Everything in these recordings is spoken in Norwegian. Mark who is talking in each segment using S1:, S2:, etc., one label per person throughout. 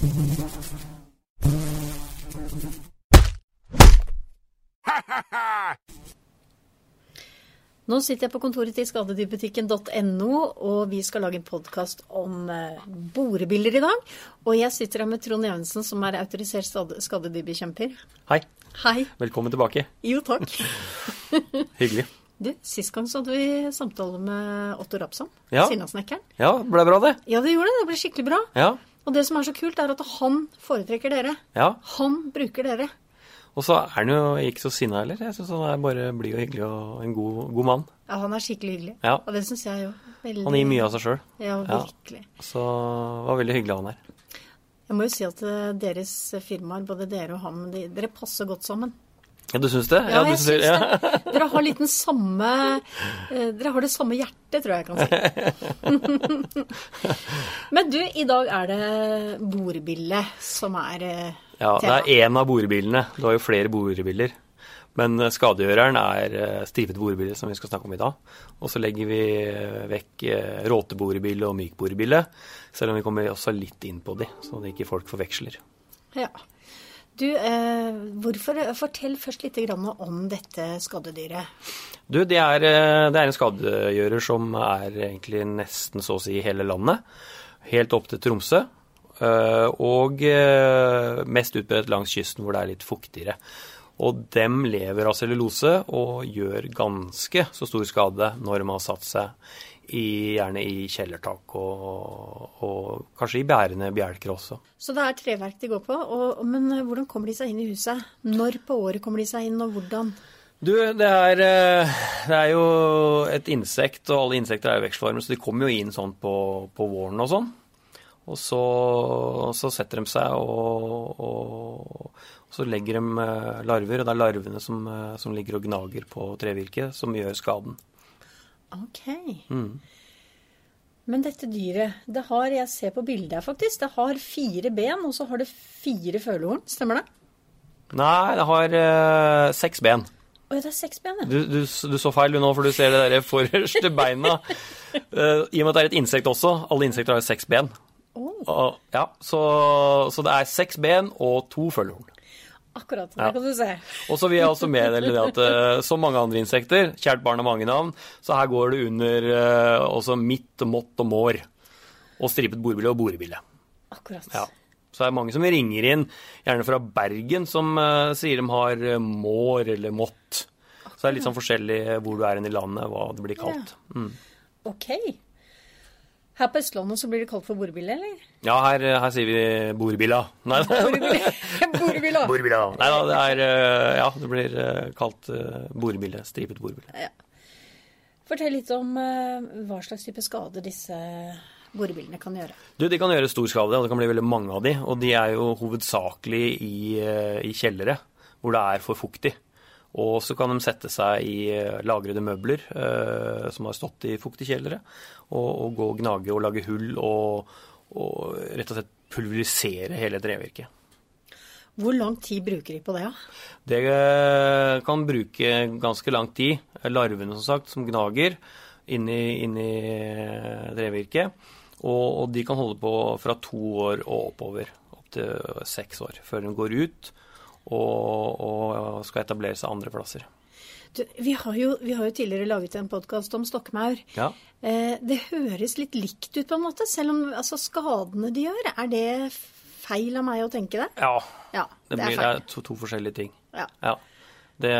S1: Nå sitter jeg på kontoret til skadedyrbutikken.no, og vi skal lage en podkast om eh, borebiler i dag. Og jeg sitter her med Trond Evensen, som er autorisert skadedyrbekjemper.
S2: Hei.
S1: Hei.
S2: Velkommen tilbake.
S1: Jo, takk.
S2: Hyggelig.
S1: Du, Sist gang så hadde vi samtale med Otto Rapsson,
S2: Ja.
S1: Sinnasnekkeren.
S2: Ja, ble bra, det.
S1: Ja, det gjorde det. Det ble skikkelig bra.
S2: Ja.
S1: Og det som er så kult, er at han foretrekker dere.
S2: ja.
S1: Han bruker dere.
S2: Og så er han jo ikke så sinna heller. Jeg syns han er bare blid og hyggelig og en god, god mann.
S1: Ja, han er skikkelig hyggelig.
S2: Ja.
S1: Og det syns jeg jo. Veldig...
S2: Han gir mye av seg sjøl.
S1: Ja,
S2: Ja.
S1: virkelig.
S2: Så det var veldig hyggelig han her.
S1: Jeg må jo si at eh, deres firmaer, både dere og han, de, dere passer godt sammen.
S2: Ja, du syns det?
S1: Ja,
S2: du
S1: jeg
S2: syns-
S1: det. det. Dere har litt den samme eh, Dere har det samme hjertet, tror jeg jeg kan si. Men du, i dag er det bordbille som er tema.
S2: Ja, det er én av borebilene. Du har jo flere bordbiller. Men eh, skadegjøreren er strivet stripet som vi skal snakke om i dag. Og så legger vi eh, vekk eh, råteborebille og mykborebille, selv om vi kommer også litt inn på de, så at ikke folk forveksler.
S1: Ja. Du, eh, hvorfor, fortell først litt om dette skadedyret.
S2: Du, det er, eh, det er en skadegjører som er egentlig nesten så å si hele landet. Helt opp til Tromsø. eh, Og eh, mest utbredt langs kysten hvor det er litt fuktigere. Og dem lever av cellulose og gjør ganske så stor skade når de har satt seg i, gjerne i kjellertak og, og kanskje i bærende bjelker også.
S1: Så det er treverk de går på. Og, men hvordan kommer de seg inn i huset? Når på året kommer de seg inn, og hvordan?
S2: Du, det er, eh, det er jo et insekt, og alle insekter er jo vekstformer, så de kommer jo inn sånn på, på våren og sånn. Og så, så setter de seg, og, og, og så legger de eh, larver, og det er larvene som, eh, som ligger og gnager på trevirket, som gjør skaden.
S1: Ok.
S2: Mm.
S1: Men dette dyret, det har, jeg ser på bildet her faktisk, det har fire ben, og så har det fire følehorn. Stemmer det?
S2: Nei, det har eh, seks ben.
S1: Å ja, det er seks ben, ja.
S2: Du, du, du så feil du nå, for du ser det der forreste beina. uh, I og med at det er et insekt også, alle insekter har jo seks ben.
S1: Oh.
S2: Og, ja, så, så det er seks ben og to følehorn.
S1: Akkurat.
S2: Ja.
S1: Det kan du se.
S2: Og så vil jeg også meddele det at eh, som mange andre insekter, kjært barn har mange navn, så her går det under eh, også mitt, mått og mår. Og stripet bordbille og borebille.
S1: Akkurat.
S2: Ja. Så det er mange som ringer inn, gjerne fra Bergen, som eh, sier de har mår eller mått. Så det er litt sånn forskjellig hvor du er i landet, hva det blir kalt. Mm.
S1: Ok. Her på Østlandet så blir det kalt for bordbille, eller?
S2: Ja, her, her sier vi bordbilla. Nei,
S1: bordbilla.
S2: bordbilla. Nei da, det er eh, Ja, det blir eh, kalt bordbille. Stripet bordbille.
S1: Ja. Fortell litt om eh, hva slags type skade disse borebillene kan gjøre.
S2: Du, De kan gjøre stor skade, og det kan bli veldig mange av de. Og de er jo hovedsakelig i, eh, i kjellere, hvor det er for fuktig. Og så kan de sette seg i eh, lagrede møbler eh, som har stått i fuktige kjellere, og, og gå og gnage og lage hull og, og rett og slett pulverisere hele trevirket.
S1: Hvor lang tid bruker de på det? Ja?
S2: Det eh, kan bruke ganske lang tid. Larvene, som sagt, som gnager inni, inni eh, trevirket. Og, og de kan holde på fra to år og oppover. Opp til seks år. Før de går ut og, og skal etablere seg andre plasser.
S1: Du, vi, har jo, vi har jo tidligere laget en podkast om stokkmaur.
S2: Ja.
S1: Eh, det høres litt likt ut, på en måte. Selv om altså, skadene de gjør, er det feil av meg å tenke det?
S2: ja
S1: Ja,
S2: det,
S1: det er
S2: blir det er to, to forskjellige ting.
S1: Ja.
S2: Ja. Det,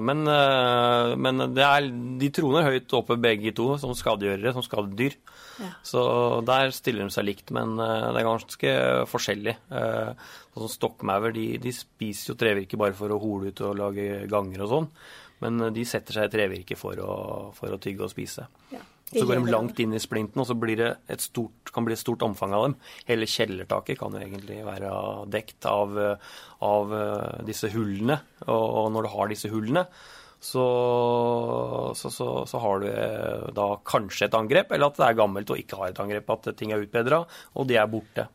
S2: men, eh, men det er, de troner høyt oppe begge to som skadegjørere, som skadedyr.
S1: Ja.
S2: Så der stiller de seg likt, men eh, det er ganske forskjellig. Eh, Sånn Stokkmaur de, de spiser jo trevirke bare for å hole ut og lage ganger og sånn. Men de setter seg i trevirke for å, for å tygge og spise.
S1: Ja,
S2: så går de langt inn i splinten, og så blir det et stort, kan bli et stort omfang av dem. Hele kjellertaket kan jo egentlig være dekt av, av eh, disse hullene. Og, når du har disse hullene, så, så, så, så har du eh, da kanskje et angrep, eller at det er gammelt og ikke har et angrep, at ting er utbedra, og de er borte.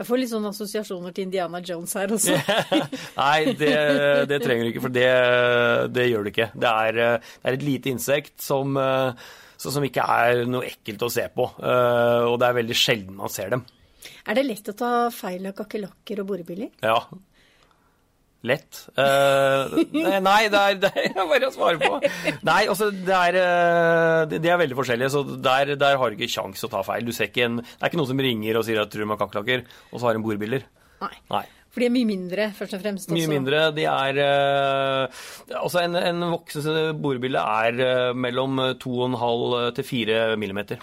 S1: Jeg får litt sånne assosiasjoner til Indiana Jones her også.
S2: Nei, det, det trenger du ikke, for det, det gjør du ikke. Det er, eh, det er et lite insekt som, så- som ikke er noe ekkelt å se på, eh, og det er veldig sjelden man ser dem.
S1: Er det lett å ta feil av kakerlakker og borebiller?
S2: Ja. Lett. Uh, nei, det er, det er bare å svare på. Nei, altså, det er, eh, de er veldig forskjellige, så der, der har du ikke kjangs å ta feil. Du ser ikke en, det er ikke noen som ringer og sier at tror de har kakerlakker, og så har de borebiller.
S1: Nei.
S2: Nei.
S1: For de er mye mindre, først og fremst.
S2: Mye mindre. De er eh, Altså, en, en voksen borebille er eh, mellom 2,5 til 4 millimeter.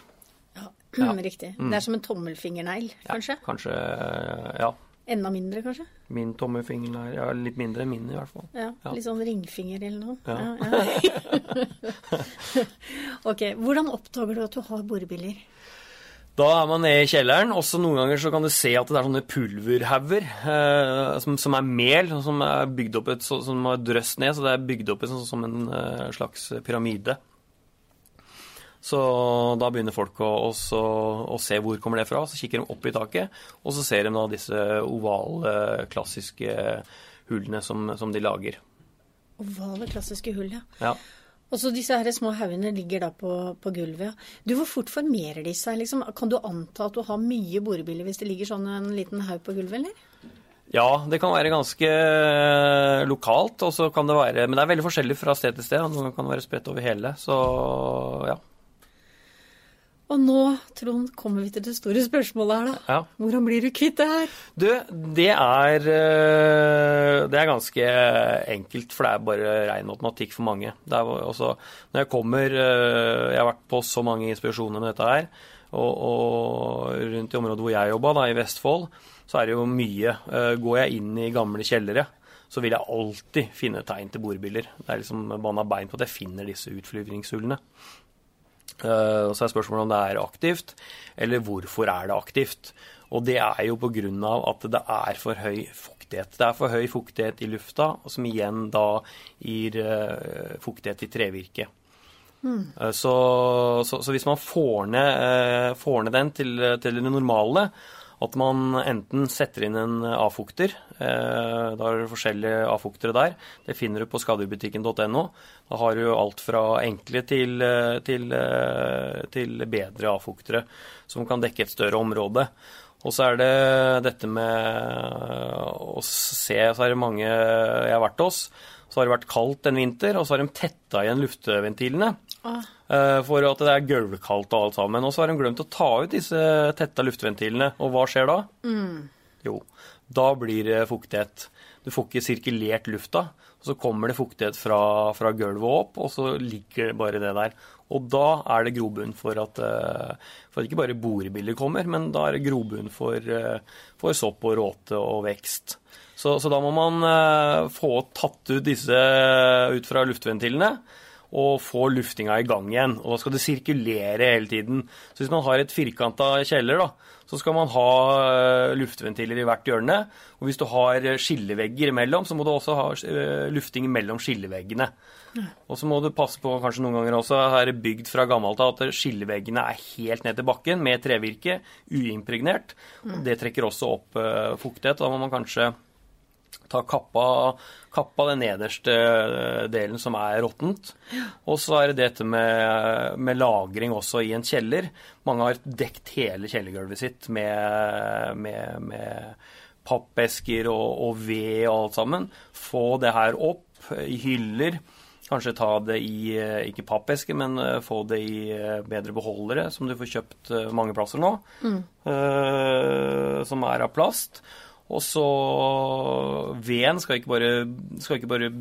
S1: Ja,
S2: Ja.
S1: mm, Riktig. Det er som en tommelfingernegl, kanskje?
S2: Kanskje Ja.
S1: Enda mindre, kanskje?
S2: Min tommelfinger er ja, litt mindre enn min, i hvert fall.
S1: Ja,
S2: Ja.
S1: Litt sånn ringfinger eller noe.
S2: Ja.
S1: ja. ok. Hvordan oppdager du at du har borebiller?
S2: Da er man nede i kjelleren, Også noen ganger så kan du se at det er sånne pulverhauger eh, som, som er mel, som er bygd opp et, så, som er drøst ned, så det er bygd opp et, så, som en eh, slags pyramide. Så da begynner folk å, også, å se hvor kommer det fra, så kikker de opp i taket, og så ser de da disse ovale, klassiske hullene som, som de lager.
S1: Ovale, klassiske hull, ja.
S2: Ja.
S1: Og så disse her små haugene ligger da på, på gulvet. Du, Hvor fort formerer de seg? liksom? Kan du anta at du har mye borebiller hvis det ligger sånn en liten haug på gulvet, eller?
S2: Ja, det kan være ganske eh, lokalt, og så kan det være Men det er veldig forskjellig fra sted til sted. Noen kan være spredt over hele. Så ja.
S1: Og nå, Trond, kommer vi til det store spørsmålet her, da.
S2: ja.
S1: Hvordan blir du kvitt det her?
S2: Du, det er eh, Det er ganske enkelt, for det er bare ren automatikk for mange. Det også, når jeg kommer eh, Jeg har vært på så mange inspirasjoner med dette her. Og, og rundt i området hvor jeg jobba, da, i Vestfold, så er det jo mye. Eh, Går jeg inn i gamle kjellere, så vil jeg alltid finne tegn til bordbiller. Det er liksom banna bein på at jeg finner disse utflyvningshullene. Eh, Og så er spørsmålet om det er aktivt, eller hvorfor er det aktivt. Og det er jo av at det er for høy fuktighet. Det er for høy fuktighet i lufta, som igjen da gir eh, fuktighet i trevirket. Mm. Så, så, så hvis man får ned, eh, får ned den til, til det normale, at man enten setter inn en avfukter, eh, da er det forskjellige avfuktere der, det finner du på skadebutikken.no. Da har du alt fra enkle til, eh, til, eh, til bedre avfuktere, som kan dekke et større område. Og så er det dette med å se, så er det mange jeg har vært hos, så har det vært kaldt en vinter, og så har de tetta igjen luftventilene.
S1: Ah,
S2: For at det er gulvkaldt og alt sammen. Og så har de glemt å ta ut disse tetta luftventilene. Og hva skjer da? Jo, da blir det fuktighet. Du får ikke sirkulert lufta. og Så kommer det fuktighet fra, fra gulvet opp, og så ligger bare det der. Og da er det grobunn for at, eh, for ikke bare borebiller kommer, men da er det grobunn for, eh, for sopp og råte og vekst. Så, så da må man eh, få tatt ut disse ut fra luftventilene og få luftinga i gang igjen. Og da skal det sirkulere hele tiden. Så hvis man har et firkanta kjeller, da, så skal man ha luftventiler i hvert hjørne. Og hvis du har skillevegger imellom, så må du også ha lufting mellom skilleveggene. Og så må du passe på kanskje noen ganger også, her er bygd fra gammelt av at skilleveggene er helt ned til bakken med trevirke, uimpregnert. Mm. det trekker også opp uh, fuktighet. Da må man kanskje ta kappa, kappa den nederste eh, delen som er råttent. Og så er det dette med, med lagring også i en kjeller. Mange har dekt hele kjellergulvet sitt med, med, med pappesker og, og ved og alt sammen. Få det her opp i hyller. Kanskje ta det i eh, ikke pappeske, men eh, få det i eh, bedre beholdere, som du får kjøpt mange plasser nå. Mm. som er av plast. Og så Veden skal ikke bare, skal ikke bare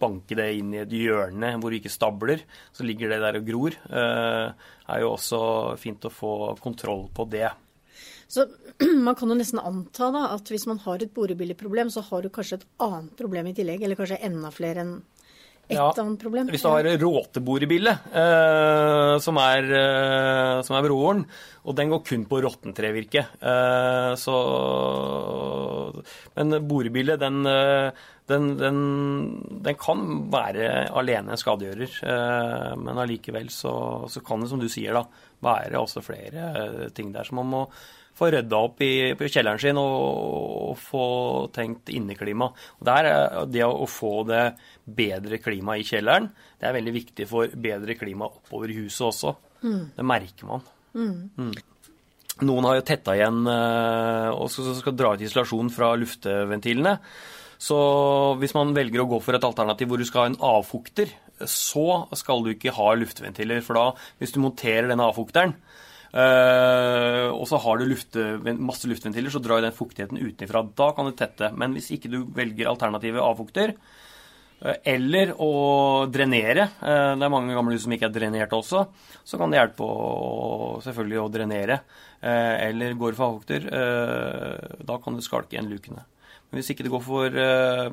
S2: banke det inn i et hjørne hvor du ikke stabler. Så ligger det der og gror. Det er jo også fint å få kontroll på det.
S1: Så man kan jo nesten anta da, at hvis man har et borebilleproblem, så har du kanskje et annet problem i tillegg, eller kanskje enda flere enn
S2: Ja,
S1: annet problem.
S2: Hvis du har råteborebille, eh, som, er, eh, som er broren, og den går kun på råttentrevirke, eh, så Men borebille, den, eh, den, den, den kan være alene en skadegjører, eh, men allikevel så, så kan det, som du sier, da, være også flere eh, ting der som man må få rydda opp i, på kjelleren sin og, og få tenkt inneklima. Og der, er det å få det bedre klima i kjelleren, det er veldig viktig for bedre klima oppover huset også. Det merker man. Mm. Noen har jo tetta igjen eh, og skal, skal dra ut isolasjon fra lufteventilene. Så hvis man velger å gå for et alternativ hvor du skal ha en avfukter, så skal du ikke ha luftventiler. For da, hvis du monterer denne avfukteren, øh, og så har du lufte, masse luftventiler, så drar den fuktigheten utenfra. Da kan du tette. Men hvis ikke du velger alternative avfukter, uh, eller å drenere. uh, det er mange gamle hus som ikke er drenert også. Så kan det hjelpe å, selvfølgelig å drenere. Eller går for avfukter. Da kan du skalke igjen lukene. Men hvis, du går for,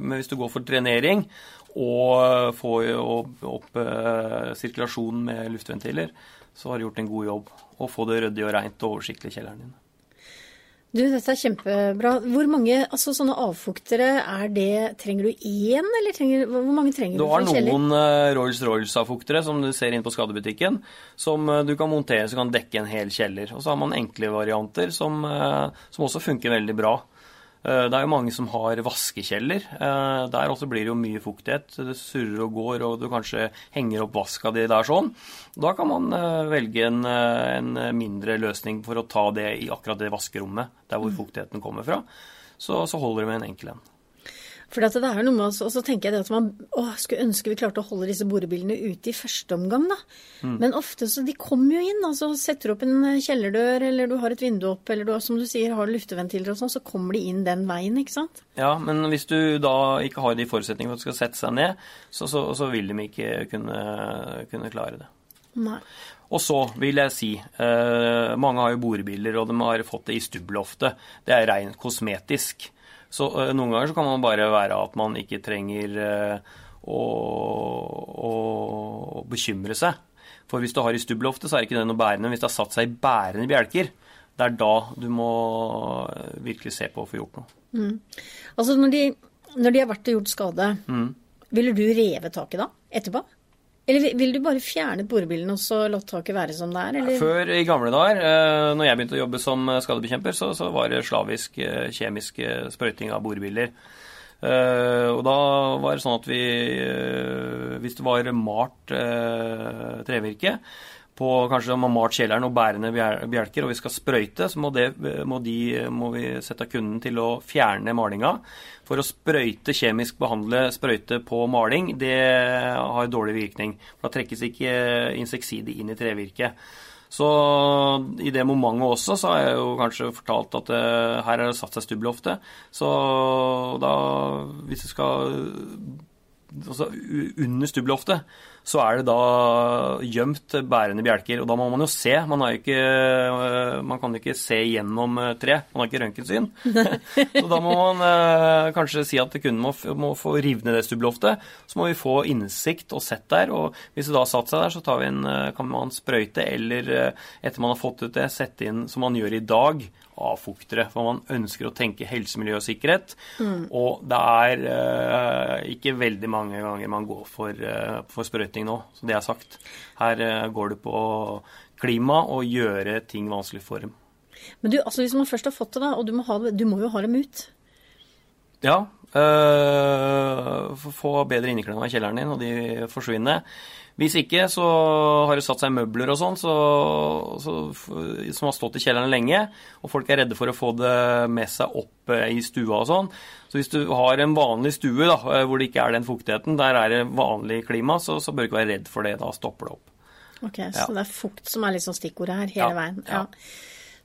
S2: men hvis du går for drenering og få opp sirkulasjonen med luftventiler, så har du gjort en god jobb. Og få det ryddig og reint og oversiktlig i kjelleren din.
S1: Du, dette er kjempebra. Hvor mange altså, sånne avfuktere er det Trenger du én, eller trenger, hvor mange trenger
S2: du,
S1: du
S2: har noen uh, Rolls-Royce-avfuktere som du ser inn på skadebutikken, som du kan montere så kan dekke en hel kjeller. Og så har man enkle varianter som, som også funker veldig bra. Eh, det er jo mange som har vaskekjeller. Eh, der også blir det jo mye fuktighet. Det surrer og går, og du kanskje henger opp vaska di der sånn. Da kan man eh, velge en, en, mindre løsning for å ta det i akkurat det vaskerommet, der hvor mm. fuktigheten kommer fra. Så, så holder det med en enkel en.
S1: For det er noe med oss, Og så tenker jeg det at man å, skulle ønske vi klarte å holde disse borebilene ute i første omgang, da. Mm. Men ofte så De kommer jo inn. altså Setter opp en kjellerdør, eller du har et vindu opp, eller du som du sier, har lufteventiler og sånn, så kommer de inn den veien, ikke sant?
S2: Ja, men hvis du da ikke har de forutsetningene for at de skal sette seg ned, så, så, så vil de ikke kunne, kunne klare det.
S1: Nei.
S2: Og så vil jeg si, eh, mange har jo borebiler, og de har fått det i stubbeloftet. Det er rent kosmetisk. Så uh, noen ganger så kan man bare være at man ikke trenger uh, å, å, bekymre seg. For hvis du har i stubbeloftet, så er ikke det noe bærende. Hvis det har satt seg i bærende bjelker, det er da du må virkelig se på å få gjort noe.
S1: Mm. Altså når de, når de, har vært og gjort skade, mm. ville du revet taket da? Etterpå? Eller vil du bare fjerne borebilen og så la taket være som det er? Eller?
S2: Før, i gamle dager, eh, når jeg begynte å jobbe som skadebekjemper, så, så var det slavisk eh, kjemisk eh, sprøyting av borebiler. Og da var det sånn at vi Hvis det var malt trevirke på kanskje man har malt kjelleren og bærende bjelker, og vi skal sprøyte, så må, det, må, de, må vi sette kunden til å fjerne malinga. For å sprøyte, kjemisk behandle sprøyte på maling, det har dårlig virkning. For da trekkes ikke insektside inn i trevirket. Så i det momentet også så har jeg jo kanskje fortalt at uh, her er det satt seg stubbelofte. Så da, hvis du skal altså Under stubbeloftet så er det da gjemt bærende bjelker. Og da må man jo se. Man, ikke, øh, man kan ikke se gjennom øh, tre. Man har ikke røntgensyn. så da må man eh, kanskje si at kunden må, må få rive ned det stubbeloftet. Så må vi få innsikt og sett der. Og hvis det da har satt seg der, så en, kan man sprøyte eller etter man har fått ut det, sette inn som man gjør i dag, avfuktere. For man ønsker å tenke helse, miljø og sikkerhet. Mm. Og det er uh, ikke veldig mange ganger man går for, uh, for sprøyting nå, så det er sagt. Her uh, går det på klima og gjøre ting vanskelig for dem.
S1: Men du, altså hvis man først har fått det, da, og du må, ha, du må jo ha dem ut?
S2: Ja. Få bedre inneklima i kjelleren din, og de forsvinner. Hvis ikke, så har det satt seg møbler og sånn så, så, som har stått i kjelleren lenge, og folk er redde for å få det med seg opp eh, i stua og sånn. Så hvis du har en vanlig stue da, eh, hvor det ikke er den fuktigheten, der er det vanlig klima, så, så bør du ikke være redd for det. Da stopper det opp.
S1: Ok, Så det er fukt som er liksom stikkordet her hele ja, veien. Ja.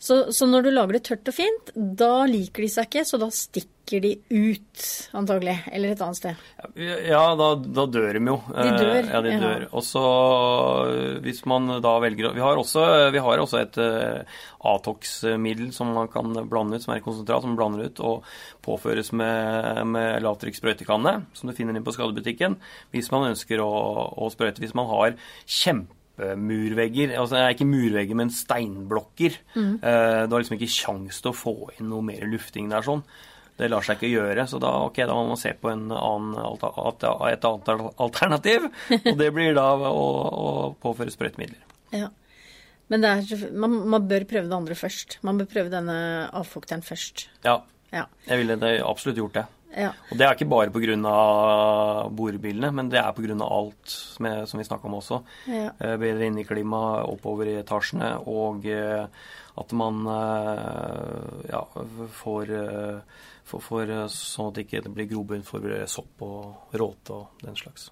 S1: Så, så, når du lager det tørt og fint, da liker de seg ikke, så da stikker de ut, antagelig. Eller et annet sted.
S2: Ja, da, da dør de jo.
S1: De dør?
S2: Ja, de dør. Og så hvis man da velger Vi har også, vi har også et uh, Atox-middel som man kan blande ut, som er konsentrat, som man blander ut og påføres med, med lavtrykk sprøytekanne, som du finner inn på skadebutikken, hvis man ønsker å, å sprøyte. Hvis man har kjempe murvegger. Altså det er ikke murvegger, men steinblokker. Mm. Uh, du har liksom ikke kjangs til å få inn noe mer lufting der sånn. Det lar seg ikke gjøre, så da, okay, da må man se på annen, et annet alternativ. Og det blir da å, å påføre sprøytemidler.
S1: Ja. Men er, man, man, bør prøve det andre først. Man bør prøve denne avfukteren først.
S2: Ja. ja. Jeg ville absolutt gjort det.
S1: Ja.
S2: Og det er ikke bare pga. borebilene, men det er pga. alt med, som vi snakka om også.
S1: Ja.
S2: Eh, bedre inneklima oppover i etasjene og, eh, at man ja, får, får, for, sånn at det ikke blir grobunn for sopp og råte og den slags.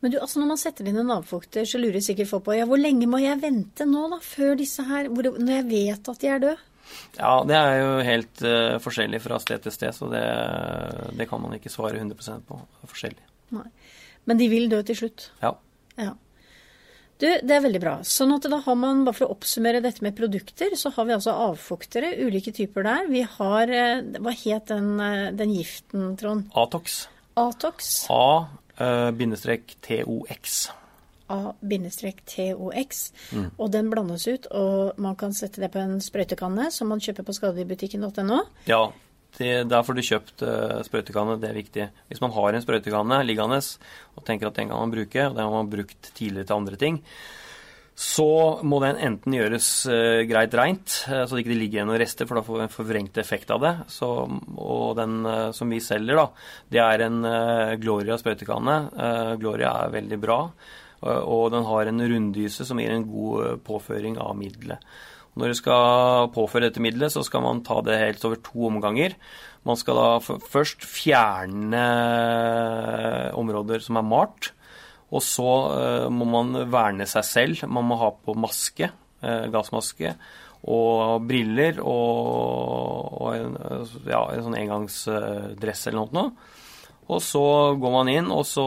S1: Men du, altså når man setter inn en avfukter, så lurer sikkert folk på ja, hvor lenge må jeg vente nå, da, før disse her Når jeg vet at de er døde?
S2: Ja, det er jo helt uh, forskjellig fra sted til sted, så det, det, kan man ikke svare 100% på. Det er forskjellig.
S1: Nei. Men de vil dø til slutt?
S2: Ja.
S1: ja. Du, det er veldig bra. Sånn at da har man, bare for å oppsummere dette med produkter, så har vi altså avfuktere, ulike typer der. Vi har eh, Hva het den, eh, den giften, Trond?
S2: Atox.
S1: Atox.
S2: A-TOX.
S1: A-TOX. Mm. Og den blandes ut, og man kan sette det på en sprøytekanne som man kjøper på skadedybutikken.no.
S2: Ja, der får du kjøpt uh, sprøytekanne, det er viktig. Hvis man har en sprøytekanne liggende og tenker at den kan man bruke, og den har man brukt tidligere til andre ting, så må den enten gjøres uh, greit reint, uh, så det ikke ligger igjen noen rester, for da får vi en forvrengt effekt av det. Så, og den uh, som vi selger, da, det er en Gloria sprøytekanne. Gloria er veldig bra, og den har en runddyse som gir en god påføring av middelet. Når du skal påføre dette middelet, så skal man ta det helt over to omganger. Man skal da først fjerne områder som er malt. Og så uh, må man verne seg selv. Man må ha på maske, uh, gassmaske, og briller og, og en, ja, en, sånn engangsdress eller noe. Og så går man inn, og så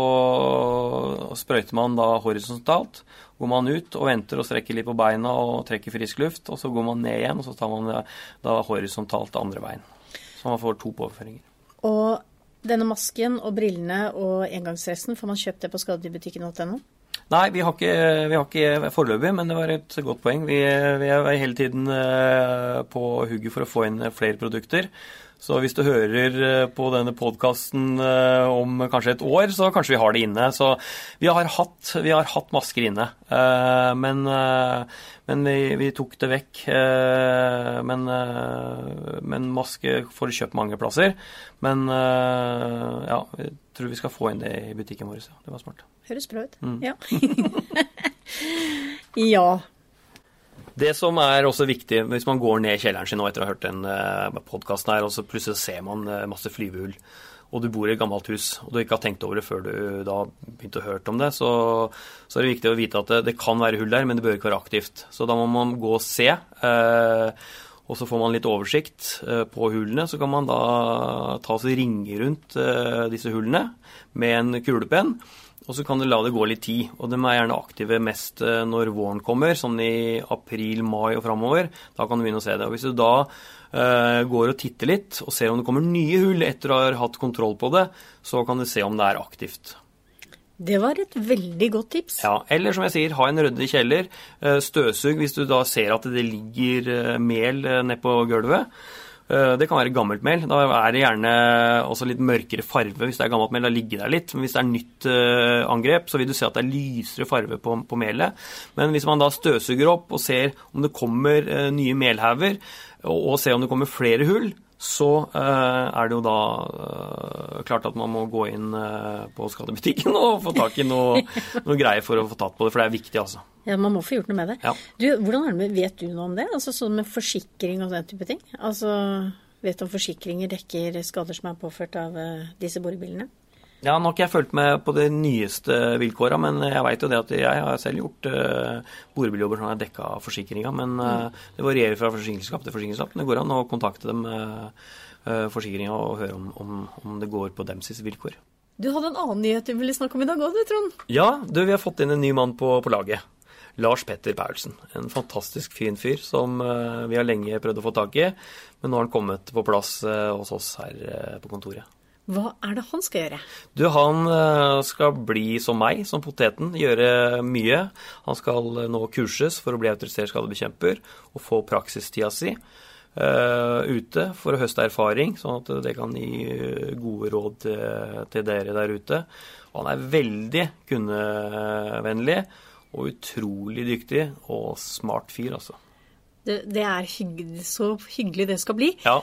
S2: sprøyter man da horisontalt. Går man ut og venter og strekker litt på beina og trekker frisk luft. Og så går man ned igjen, og så tar man da horisontalt andre veien. Så man får to påføringer.
S1: Og denne masken og brillene og engangsdressen, får man kjøpt det på skadedyrbutikken.no?
S2: Nei, vi har ikke, vi har ikke foreløpig, men det var et godt poeng. Vi, vi er hele tiden eh, på hugget for å få inn flere produkter. Så hvis du hører eh, på denne podkasten eh, om kanskje et år, så kanskje vi har det inne. Så vi har hatt, vi har hatt masker inne. Eh, men, men vi, vi, tok det vekk. Men, men, maske får du kjøpt mange plasser. Men ja, jeg tror vi skal få inn det i butikken vår. Det var smart.
S1: Høres bra ut. Mm. Ja. ja.
S2: Det som er også viktig, hvis man går ned i kjelleren sin nå etter å ha hørt den uh, podkasten her, og så plutselig ser man uh, masse flyvehull, og du bor i et gammelt hus, og du ikke har tenkt over det før du da begynte å høre om det, så, så, er det viktig å vite at det, det, kan være hull der, men det bør ikke være aktivt. Så da må man gå og se. Eh, og så får man litt oversikt på hullene. Så kan man da ta og ringe rundt disse hullene med en kulepenn. Og så kan du la det gå litt tid. Og de er gjerne aktive mest eh, når våren kommer, sånn i april, mai og framover. Da kan du begynne å se det. Og hvis du da uh, går og titter litt og ser om det kommer nye hull etter å ha hatt kontroll på det, så kan du se om det er aktivt.
S1: Det var et veldig godt tips.
S2: Ja, Eller som jeg sier, ha en ryddig kjeller. Eh, støvsug hvis du da ser at det ligger mel nedpå gulvet. Eh, det kan være gammelt mel. Da er det gjerne også litt mørkere farve hvis det er gammelt mel. Da ligger det litt. Men hvis det er nytt uh, angrep, så vil du se at det er lysere farve på, på, melet. Men hvis man da støvsuger opp og ser om det kommer uh, nye melhauger, og, og ser om det kommer flere hull, så uh, er det jo da uh, klart at man må gå inn uh, på skadebutikken og få tak i noe, noe, greier for å få tatt på det, for det er viktig, altså.
S1: Ja, man må få gjort noe med det.
S2: Ja.
S1: Du, hvordan er det med, Vet du noe om det? Altså sånn med forsikring og den type ting? Altså, Vet du om forsikringer dekker skader som er påført av disse borebilene?
S2: Ja, Nå har ikke jeg fulgt med på de nyeste vilkåra, men jeg vet jo det at jeg har selv gjort uh, borebilleljobber som er dekka av forsikringa. Men uh, det varierer fra forsikringsselskap til forsikringsselskap. Det går an å kontakte dem, uh, forsikringa, og høre om, om, om, det går på dems vilkår.
S1: Du hadde en annen nyhet du ville snakke om i dag òg, du, Trond?
S2: Ja, du, vi har fått inn en ny mann på, på laget. Lars Petter Paulsen. En fantastisk fin fyr som vi har lenge prøvd å få tak i. Men nå har han kommet på plass hos oss her på kontoret.
S1: Hva er det han skal gjøre?
S2: Du, Han eh, skal bli som meg, som poteten. Gjøre mye. Han skal eh, nå kurses for å bli autorisert skadebekjemper og få praksistida si uh, ute for å høste erfaring, sånn at det kan gi gode råd til, til dere der ute. Han er veldig kundevennlig og utrolig dyktig og smart fyr, altså.
S1: Det, det er hyggelig, så hyggelig det skal bli.
S2: Ja.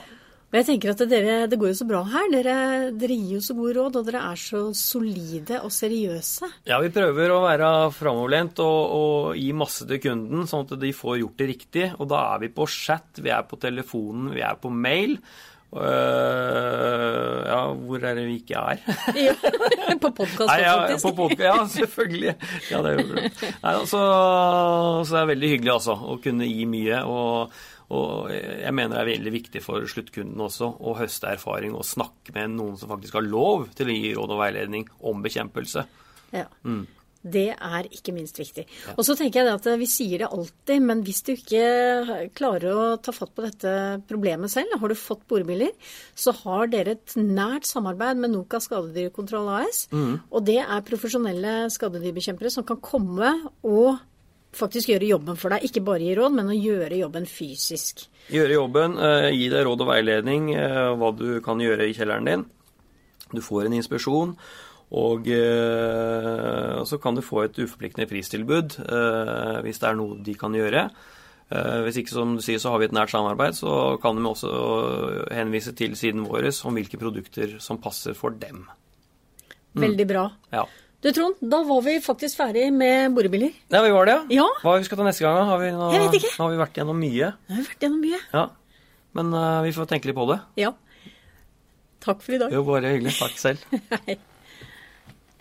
S1: Og jeg tenker at dere, Det går jo så bra her. Dere, dere gir jo så gode råd, og dere er så solide og seriøse.
S2: Ja, vi prøver å være framoverlent og, og gi masse til kunden, sånn at de får gjort det riktig. Og da er vi på chat, vi er på telefonen, vi er på mail. Uh, ja, hvor er det vi ikke er?
S1: ja, på podkast,
S2: ja,
S1: faktisk.
S2: På podcast, ja, selvfølgelig. Ja, det er jo Nei, altså, så det er veldig hyggelig altså, å kunne gi mye. Og, og, jeg mener det er veldig viktig for sluttkunden også å høste erfaring og snakke med noen som faktisk har lov til å gi råd og veiledning om bekjempelse.
S1: Ja. Mm. Det er ikke minst viktig. Ja. Og så tenker jeg at Vi sier det alltid, men hvis du ikke klarer å ta fatt på dette problemet selv, har du fått borebiler, så har dere et nært samarbeid med Noka skadedyrkontroll AS. Mm. Og det er profesjonelle skadedyrbekjempere som kan komme og faktisk gjøre jobben for deg. Ikke bare gi råd, men å gjøre jobben fysisk.
S2: Gjøre jobben, eh, gi deg råd og veiledning, eh, hva du kan gjøre i kjelleren din. Du får en inspeksjon. Og, eh, så kan du få et uforpliktende pristilbud eh, hvis det er noe de kan gjøre. Eh, hvis ikke, som du sier, så har vi et nært samarbeid, så kan de også henvise til siden vår om hvilke produkter som passer for dem.
S1: Mm. Veldig bra.
S2: Ja.
S1: Du Trond, da var vi faktisk ferdig med borebiler.
S2: Ja, vi var det.
S1: Ja.
S2: Hva vi skal ta neste gang? Har vi, nå,
S1: Jeg vet ikke.
S2: Nå har vi vært gjennom mye.
S1: Nå har vi vært gjennom mye.
S2: Ja. Men uh, vi får tenke litt på det.
S1: Ja. Takk for i dag.
S2: Jo, bare hyggelig. Takk selv.
S1: Hei.